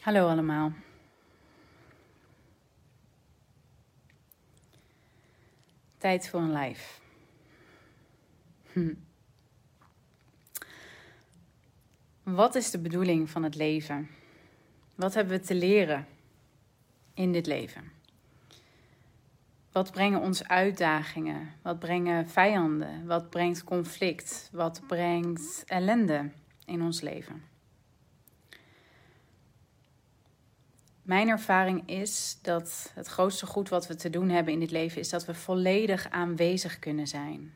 Hallo allemaal. Tijd voor een live. Hm. Wat is de bedoeling van het leven? Wat hebben we te leren in dit leven? Wat brengen ons uitdagingen? Wat brengen vijanden? Wat brengt conflict? Wat brengt ellende in ons leven? Mijn ervaring is dat het grootste goed wat we te doen hebben in dit leven is dat we volledig aanwezig kunnen zijn.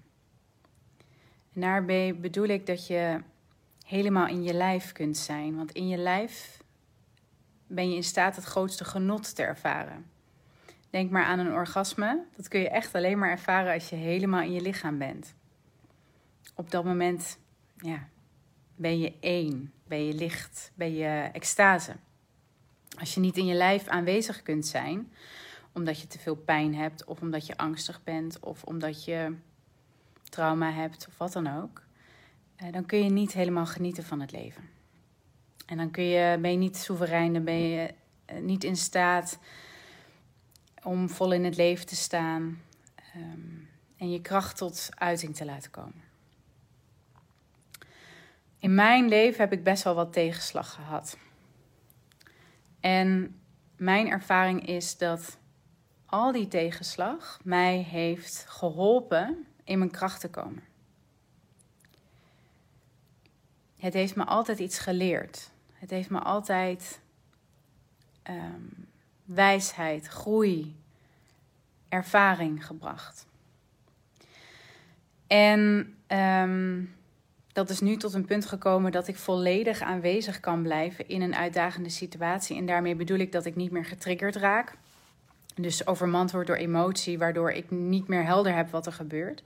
En daarbij bedoel ik dat je helemaal in je lijf kunt zijn, want in je lijf ben je in staat het grootste genot te ervaren. Denk maar aan een orgasme. Dat kun je echt alleen maar ervaren als je helemaal in je lichaam bent. Op dat moment ja, ben je één, ben je licht, ben je extase. Als je niet in je lijf aanwezig kunt zijn, omdat je te veel pijn hebt, of omdat je angstig bent, of omdat je trauma hebt, of wat dan ook, eh, dan kun je niet helemaal genieten van het leven. En dan kun je, ben je niet soeverein, dan ben je eh, niet in staat om vol in het leven te staan ehm, en je kracht tot uiting te laten komen. In mijn leven heb ik best wel wat tegenslag gehad. En mijn ervaring is dat al die tegenslag mij heeft geholpen in mijn kracht te komen. Het heeft me altijd iets geleerd. Het heeft me altijd ehm, wijsheid, groei, ervaring gebracht. En um, dat is nu tot een punt gekomen dat ik volledig aanwezig kan blijven in een uitdagende situatie. En daarmee bedoel ik dat ik niet meer getriggerd raak. Dus overmand word door emotie, waardoor ik niet meer helder heb wat er gebeurt.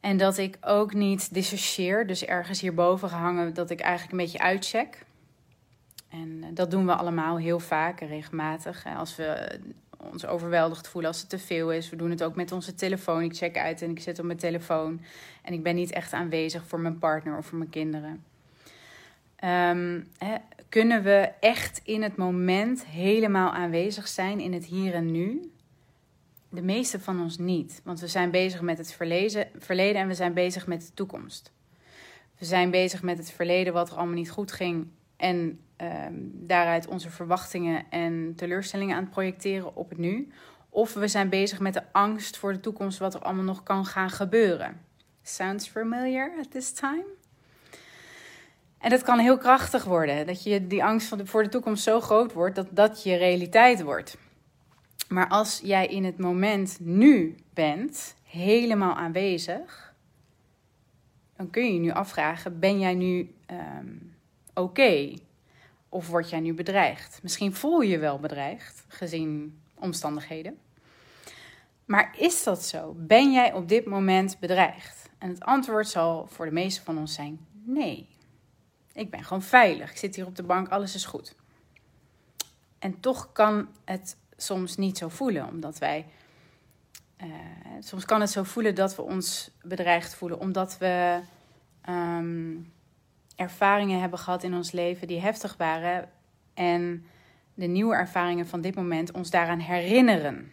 En dat ik ook niet dissocieer, dus ergens hierboven gehangen, dat ik eigenlijk een beetje uitcheck. En eh, dat doen we allemaal heel vaak en regelmatig. Als we ons overweldigd voelen als het te veel is. We doen het ook met onze telefoon. Ik check uit en ik zit op mijn telefoon. En ik ben niet echt aanwezig voor mijn partner of voor mijn kinderen. Ehm, kunnen we echt in het moment helemaal aanwezig zijn in het hier en nu? De meeste van ons niet, want we zijn bezig met het verleden en we zijn bezig met de toekomst. We zijn bezig met het verleden, wat er allemaal niet goed ging en um, daaruit onze verwachtingen en teleurstellingen aan het projecteren op het nu. Of we zijn bezig met de angst voor de toekomst, wat er allemaal nog kan gaan gebeuren. Sounds familiar at this time? En dat kan heel krachtig worden. Dat je die angst voor de toekomst zo groot wordt dat dat je realiteit wordt. Maar als jij in het moment nu bent, helemaal aanwezig, dan kun je je nu afvragen: ben jij nu um, oké? Of word jij nu bedreigd? Misschien voel je wel bedreigd, gezien omstandigheden. Maar is dat zo? Ben jij op dit moment bedreigd? En het antwoord zal voor de meeste van ons zijn: nee. Ik ben gewoon veilig. Ik zit hier op de bank, alles is goed. En toch kan het soms niet zo voelen, omdat wij. Uh, soms kan het zo voelen dat we ons bedreigd voelen, omdat we um, ervaringen hebben gehad in ons leven die heftig waren. En de nieuwe ervaringen van dit moment ons daaraan herinneren.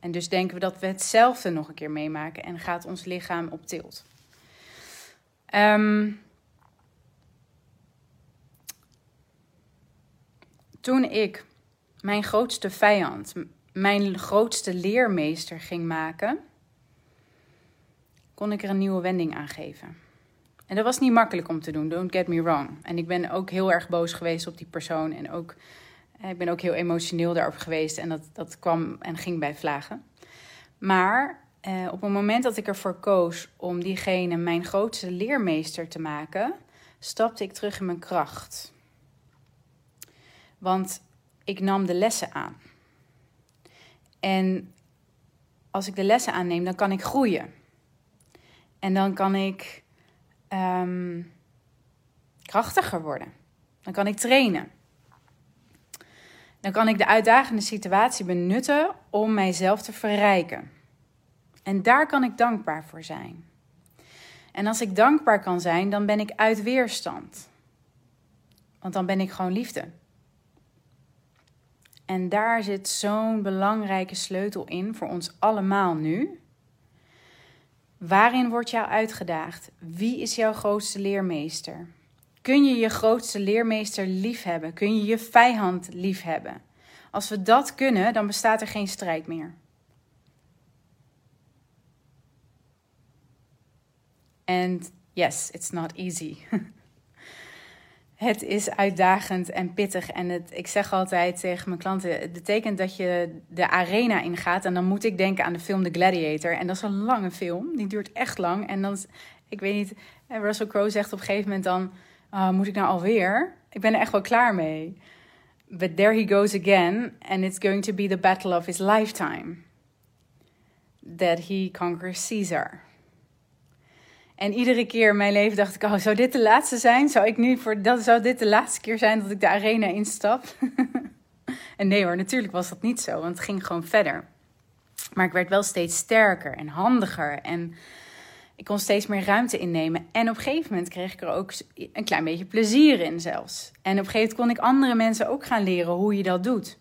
En dus denken we dat we hetzelfde nog een keer meemaken en gaat ons lichaam op tilt. Um, toen ik mijn grootste vijand, mijn grootste leermeester ging maken, kon ik er een nieuwe wending aan geven. En dat was niet makkelijk om te doen, don't get me wrong. En ik ben ook heel erg boos geweest op die persoon. En ook, eh, ik ben ook heel emotioneel daarover geweest. En dat, dat kwam en ging bij vlagen. Maar eh, op het moment dat ik ervoor koos om diegene mijn grootste leermeester te maken, stapte ik terug in mijn kracht. Want ik nam de lessen aan. En als ik de lessen aanneem, dan kan ik groeien. En dan kan ik um, krachtiger worden. Dan kan ik trainen. Dan kan ik de uitdagende situatie benutten om mijzelf te verrijken. En daar kan ik dankbaar voor zijn. En als ik dankbaar kan zijn, dan ben ik uit weerstand. Want dan ben ik gewoon liefde. En daar zit zo'n belangrijke sleutel in voor ons allemaal nu. Waarin wordt jou uitgedaagd? Wie is jouw grootste leermeester? Kun je je grootste leermeester liefhebben? Kun je je vijand liefhebben? Als we dat kunnen, dan bestaat er geen strijd meer. And yes, it's not easy. het is uitdagend en pittig. En het, ik zeg altijd tegen mijn klanten: het betekent dat je de arena ingaat. En dan moet ik denken aan de film The Gladiator. En dat is een lange film, die duurt echt lang. En dan, ik weet niet, Russell Crowe zegt op een gegeven moment dan: oh, Moet ik nou alweer? Ik ben er echt wel klaar mee. But there he goes again, and it's going to be the battle of his lifetime. That he conquers Caesar. En iedere keer in mijn leven dacht ik, oh, zou dit de laatste zijn? Zou ik nu voor dat zou dit de laatste keer zijn dat ik de arena instap? en nee hoor, natuurlijk was dat niet zo, want het ging gewoon verder. Maar ik werd wel steeds sterker en handiger en ik kon steeds meer ruimte innemen. En op een gegeven moment kreeg ik er ook een klein beetje plezier in zelfs. En op een gegeven moment kon ik andere mensen ook gaan leren hoe je dat doet.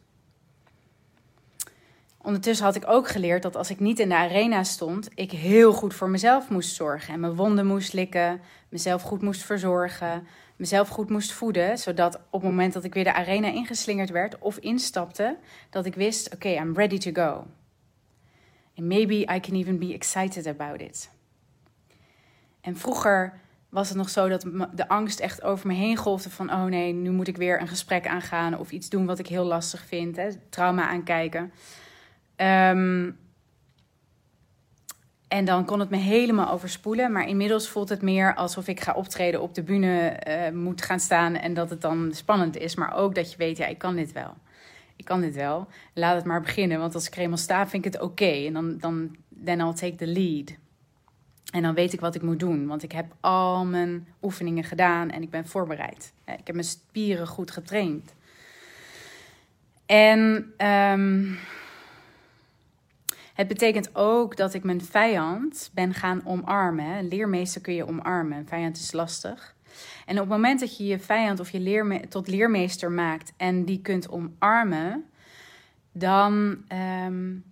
Ondertussen had ik ook geleerd dat als ik niet in de arena stond, ik heel goed voor mezelf moest zorgen. En mijn wonden moest likken, mezelf goed moest verzorgen, mezelf goed moest voeden. Zodat op het moment dat ik weer de arena ingeslingerd werd of instapte, dat ik wist: oké, I'm ready to go. And maybe I can even be excited about it. En vroeger was het nog zo dat de angst echt over me heen golfde van oh nee, nu moet ik weer een gesprek aangaan of iets doen wat ik heel lastig vind, hè, trauma aankijken. Um, en dan kon het me helemaal overspoelen. Maar inmiddels voelt het meer alsof ik ga optreden op de bühne, uh, moet gaan staan en dat het dan spannend is. Maar ook dat je weet, ja, ik kan dit wel. Ik kan dit wel. Laat het maar beginnen, want als ik er sta, vind ik het oké. En dan, dan then I'll take the lead. En dan weet ik wat ik moet doen, want ik heb al mijn oefeningen gedaan en ik ben voorbereid. Ik heb mijn spieren goed getraind. En um, het betekent ook dat ik mijn vijand ben gaan omarmen. Een leermeester kun je omarmen, een vijand is lastig. En op het moment dat je je vijand of je leerme tot leermeester maakt en die kunt omarmen, dan um,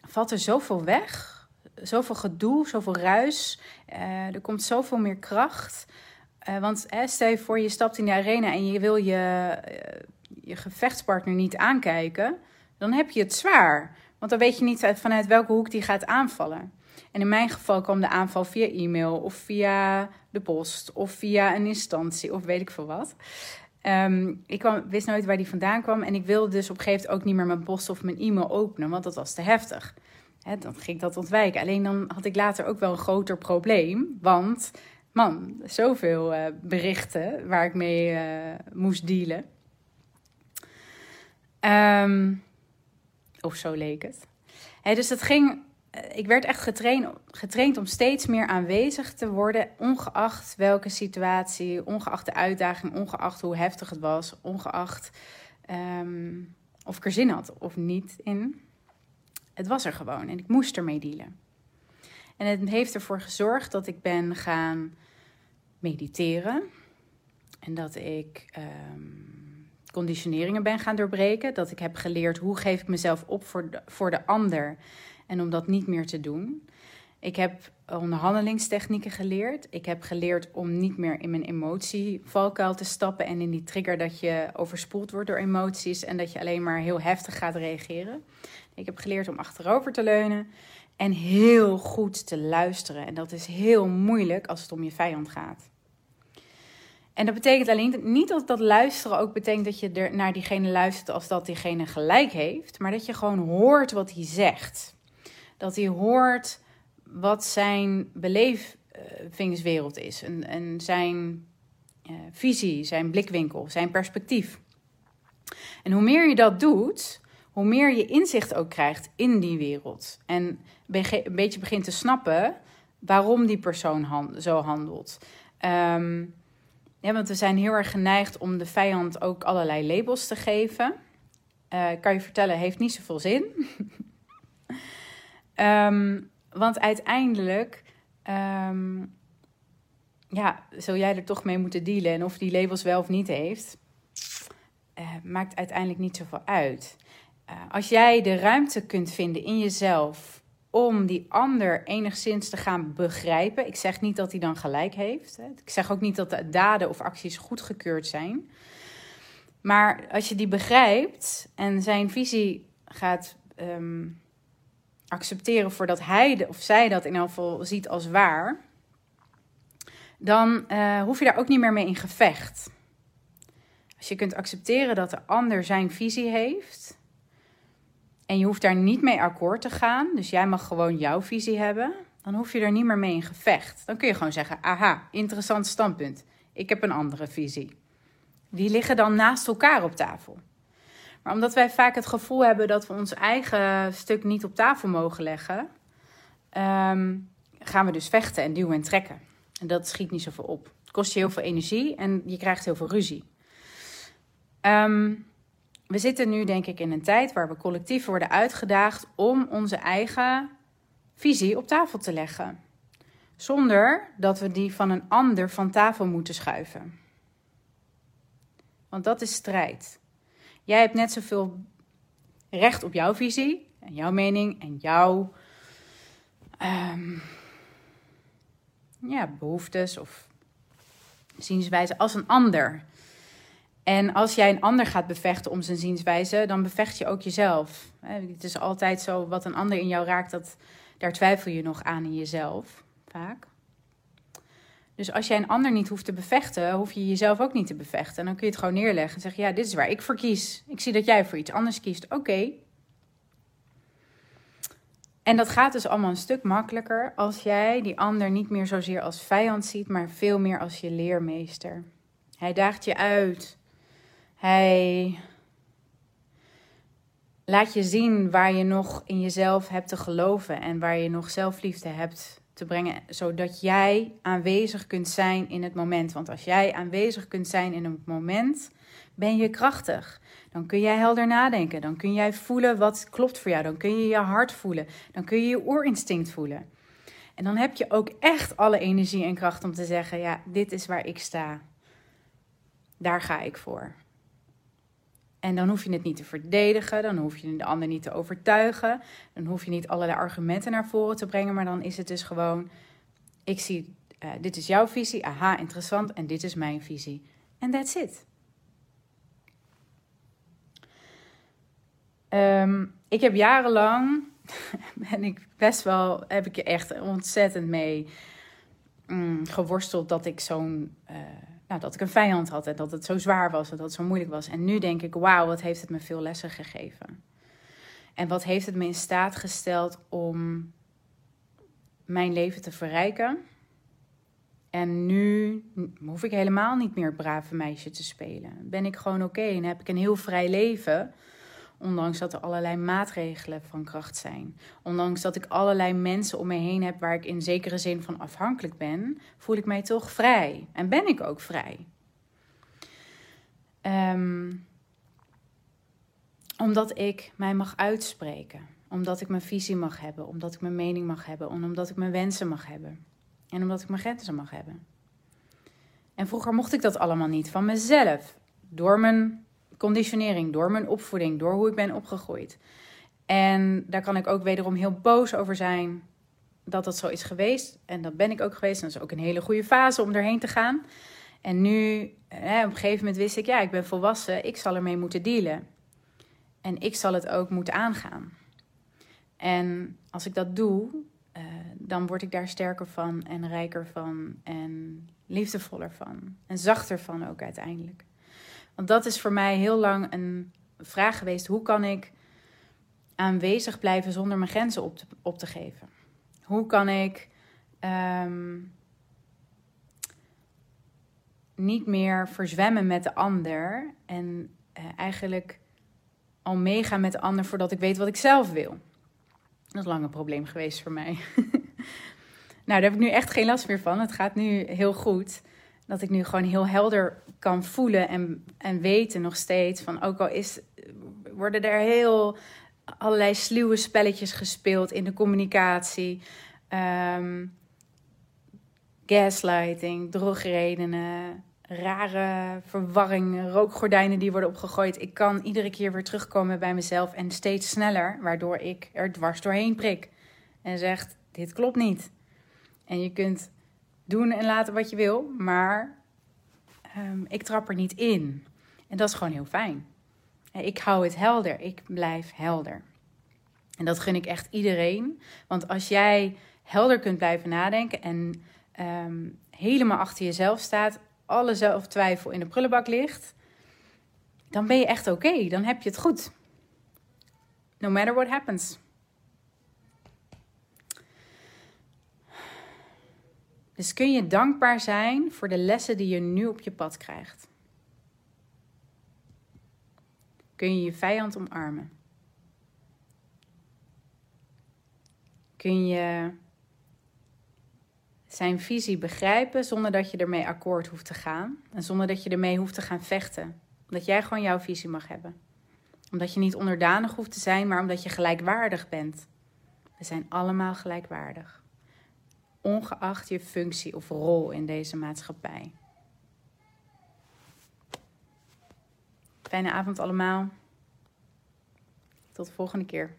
valt er zoveel weg. Zoveel gedoe, zoveel ruis. Uh, er komt zoveel meer kracht. Uh, want stel je voor, je stapt in de arena en je wil je, uh, je gevechtspartner niet aankijken. Dan heb je het zwaar. Want dan weet je niet vanuit welke hoek die gaat aanvallen. En in mijn geval kwam de aanval via e-mail of via de post of via een instantie of weet ik veel wat. Um, ik kwam, wist nooit waar die vandaan kwam en ik wilde dus op een gegeven moment ook niet meer mijn post of mijn e-mail openen, want dat was te heftig. He, dan ging ik dat ontwijken. Alleen dan had ik later ook wel een groter probleem, want man, zoveel uh, berichten waar ik mee uh, moest dealen. Um, of zo leek het. dus dat ging, eh, ik werd echt getraind, getraind om steeds meer aanwezig te worden, ongeacht welke situatie, ongeacht de uitdaging, ongeacht hoe heftig het was, ongeacht um, of ik er zin had of niet in. Het was er gewoon en ik moest ermee dealen. En het heeft ervoor gezorgd dat ik ben gaan mediteren en dat ik um, conditioneringen ben gaan doorbreken. Dat ik heb geleerd hoe geef ik mezelf op voor de, voor de ander en om dat niet meer te doen. Ik heb onderhandelingstechnieken geleerd. Ik heb geleerd om niet meer in mijn emotievalkuil te stappen en in die trigger dat je overspoeld wordt door emoties en dat je alleen maar heel heftig gaat reageren. Ik heb geleerd om achterover te leunen en heel goed te luisteren. En dat is heel moeilijk als het om je vijand gaat. En dat betekent alleen niet dat dat luisteren ook betekent dat je er naar diegene luistert als dat diegene gelijk heeft, maar dat je gewoon hoort wat hij zegt. Dat hij hoort wat zijn belevingswereld is en, en zijn uh, visie, zijn blikwinkel, zijn perspectief. En hoe meer je dat doet, hoe meer je inzicht ook krijgt in die wereld. En een beetje begint te snappen waarom die persoon zo handelt. Um, ja, want we zijn heel erg geneigd om de vijand ook allerlei labels te geven. Uh, kan je vertellen, heeft niet zoveel zin. um, want uiteindelijk um, ja, zul jij er toch mee moeten dealen. En of die labels wel of niet heeft, uh, maakt uiteindelijk niet zoveel uit. Uh, als jij de ruimte kunt vinden in jezelf om die ander enigszins te gaan begrijpen. Ik zeg niet dat hij dan gelijk heeft. Ik zeg ook niet dat de daden of acties goedgekeurd zijn. Maar als je die begrijpt en zijn visie gaat um, accepteren voordat hij of zij dat in elk geval ziet als waar, dan uh, hoef je daar ook niet meer mee in gevecht. Als je kunt accepteren dat de ander zijn visie heeft en je hoeft daar niet mee akkoord te gaan, dus jij mag gewoon jouw visie hebben, dan hoef je er niet meer mee in gevecht. Dan kun je gewoon zeggen: aha, interessant standpunt. Ik heb een andere visie. Die liggen dan naast elkaar op tafel. Maar omdat wij vaak het gevoel hebben dat we ons eigen stuk niet op tafel mogen leggen, um, gaan we dus vechten en duwen en trekken. En dat schiet niet zoveel op. Het kost je heel veel energie en je krijgt heel veel ruzie. Um, we zitten nu, denk ik, in een tijd waar we collectief worden uitgedaagd om onze eigen visie op tafel te leggen. Zonder dat we die van een ander van tafel moeten schuiven. Want dat is strijd. Jij hebt net zoveel recht op jouw visie en jouw mening en jouw um, ja, behoeftes of zienswijze als een ander. En als jij een ander gaat bevechten om zijn zienswijze, dan bevecht je ook jezelf. Het is altijd zo, wat een ander in jou raakt, dat, daar twijfel je nog aan in jezelf, vaak. Dus als jij een ander niet hoeft te bevechten, hoef je jezelf ook niet te bevechten. En dan kun je het gewoon neerleggen en zeggen, ja, dit is waar ik voor kies. Ik zie dat jij voor iets anders kiest. Oké. En dat gaat dus allemaal een stuk makkelijker als jij die ander niet meer zozeer als vijand ziet, maar veel meer als je leermeester. Hij daagt je uit. Hij laat je zien waar je nog in jezelf hebt te geloven en waar je nog zelfliefde hebt te brengen, zodat jij aanwezig kunt zijn in het moment. Want als jij aanwezig kunt zijn in het moment, ben je krachtig. Dan kun jij helder nadenken. Dan kun jij voelen wat klopt voor jou. Dan kun je je hart voelen. Dan kun je je oorinstinct voelen. En dan heb je ook echt alle energie en kracht om te zeggen: ja, dit is waar ik sta. Daar ga ik voor. En dan hoef je het niet te verdedigen, dan hoef je de ander niet te overtuigen, dan hoef je niet allerlei argumenten naar voren te brengen, maar dan is het dus gewoon: ik zie, uh, dit is jouw visie, aha, interessant, en dit is mijn visie. En that's it. Um, ik heb jarenlang, ben ik best wel, heb ik echt ontzettend mee mm, geworsteld dat ik zo'n. Uh, nou, dat ik een vijand had en dat het zo zwaar was en dat het zo moeilijk was. En nu denk ik, wauw, wat heeft het me veel lessen gegeven. En wat heeft het me in staat gesteld om mijn leven te verrijken. En nu hoef ik helemaal niet meer het brave meisje te spelen. Ben ik gewoon oké en heb ik een heel vrij leven Ondanks dat er allerlei maatregelen van kracht zijn. Ondanks dat ik allerlei mensen om me heen heb waar ik in zekere zin van afhankelijk ben, voel ik mij toch vrij. En ben ik ook vrij. Um, omdat ik mij mag uitspreken. Omdat ik mijn visie mag hebben. Omdat ik mijn mening mag hebben. En omdat ik mijn wensen mag hebben. En omdat ik mijn grenzen mag hebben. En vroeger mocht ik dat allemaal niet van mezelf. Door mijn conditionering, door mijn opvoeding, door hoe ik ben opgegroeid. En daar kan ik ook wederom heel boos over zijn dat dat zo is geweest. En dat ben ik ook geweest. En dat is ook een hele goede fase om erheen te gaan. En nu, op een gegeven moment wist ik, ja, ik ben volwassen. Ik zal ermee moeten dealen. En ik zal het ook moeten aangaan. En als ik dat doe, uh, dan word ik daar sterker van en rijker van en liefdevoller van. En zachter van ook uiteindelijk. Want dat is voor mij heel lang een vraag geweest. Hoe kan ik aanwezig blijven zonder mijn grenzen op te, op te geven? Hoe kan ik ehm, niet meer verzwemmen met de ander en uh, eigenlijk al meegaan met de ander voordat ik weet wat ik zelf wil? Dat is lang een probleem geweest voor mij. nou, daar heb ik nu echt geen last meer van. Het gaat nu heel goed. Dat ik nu gewoon heel helder kan voelen en, en weten nog steeds van ook al is, worden er heel allerlei sluwe spelletjes gespeeld in de communicatie. Um, gaslighting, drogredenen, rare verwarring, rookgordijnen die worden opgegooid. Ik kan iedere keer weer terugkomen bij mezelf en steeds sneller, waardoor ik er dwars doorheen prik. En zegt, dit klopt niet. En je kunt doen en laten wat je wil, maar um, ik trap er niet in. En dat is gewoon heel fijn. Ik hou het helder, ik blijf helder. En dat gun ik echt iedereen. Want als jij helder kunt blijven nadenken en um, helemaal achter jezelf staat, alle zelftwijfel in de prullenbak ligt, dan ben je echt oké. Dan heb je het goed. No matter what happens. Dus kun je dankbaar zijn voor de lessen die je nu op je pad krijgt. Kun je je vijand omarmen. Kun je zijn visie begrijpen zonder dat je ermee akkoord hoeft te gaan. En zonder dat je ermee hoeft te gaan vechten. Omdat jij gewoon jouw visie mag hebben. Omdat je niet onderdanig hoeft te zijn, maar omdat je gelijkwaardig bent. We zijn allemaal gelijkwaardig. Ongeacht je functie of rol in deze maatschappij. Fijne avond allemaal. Tot de volgende keer.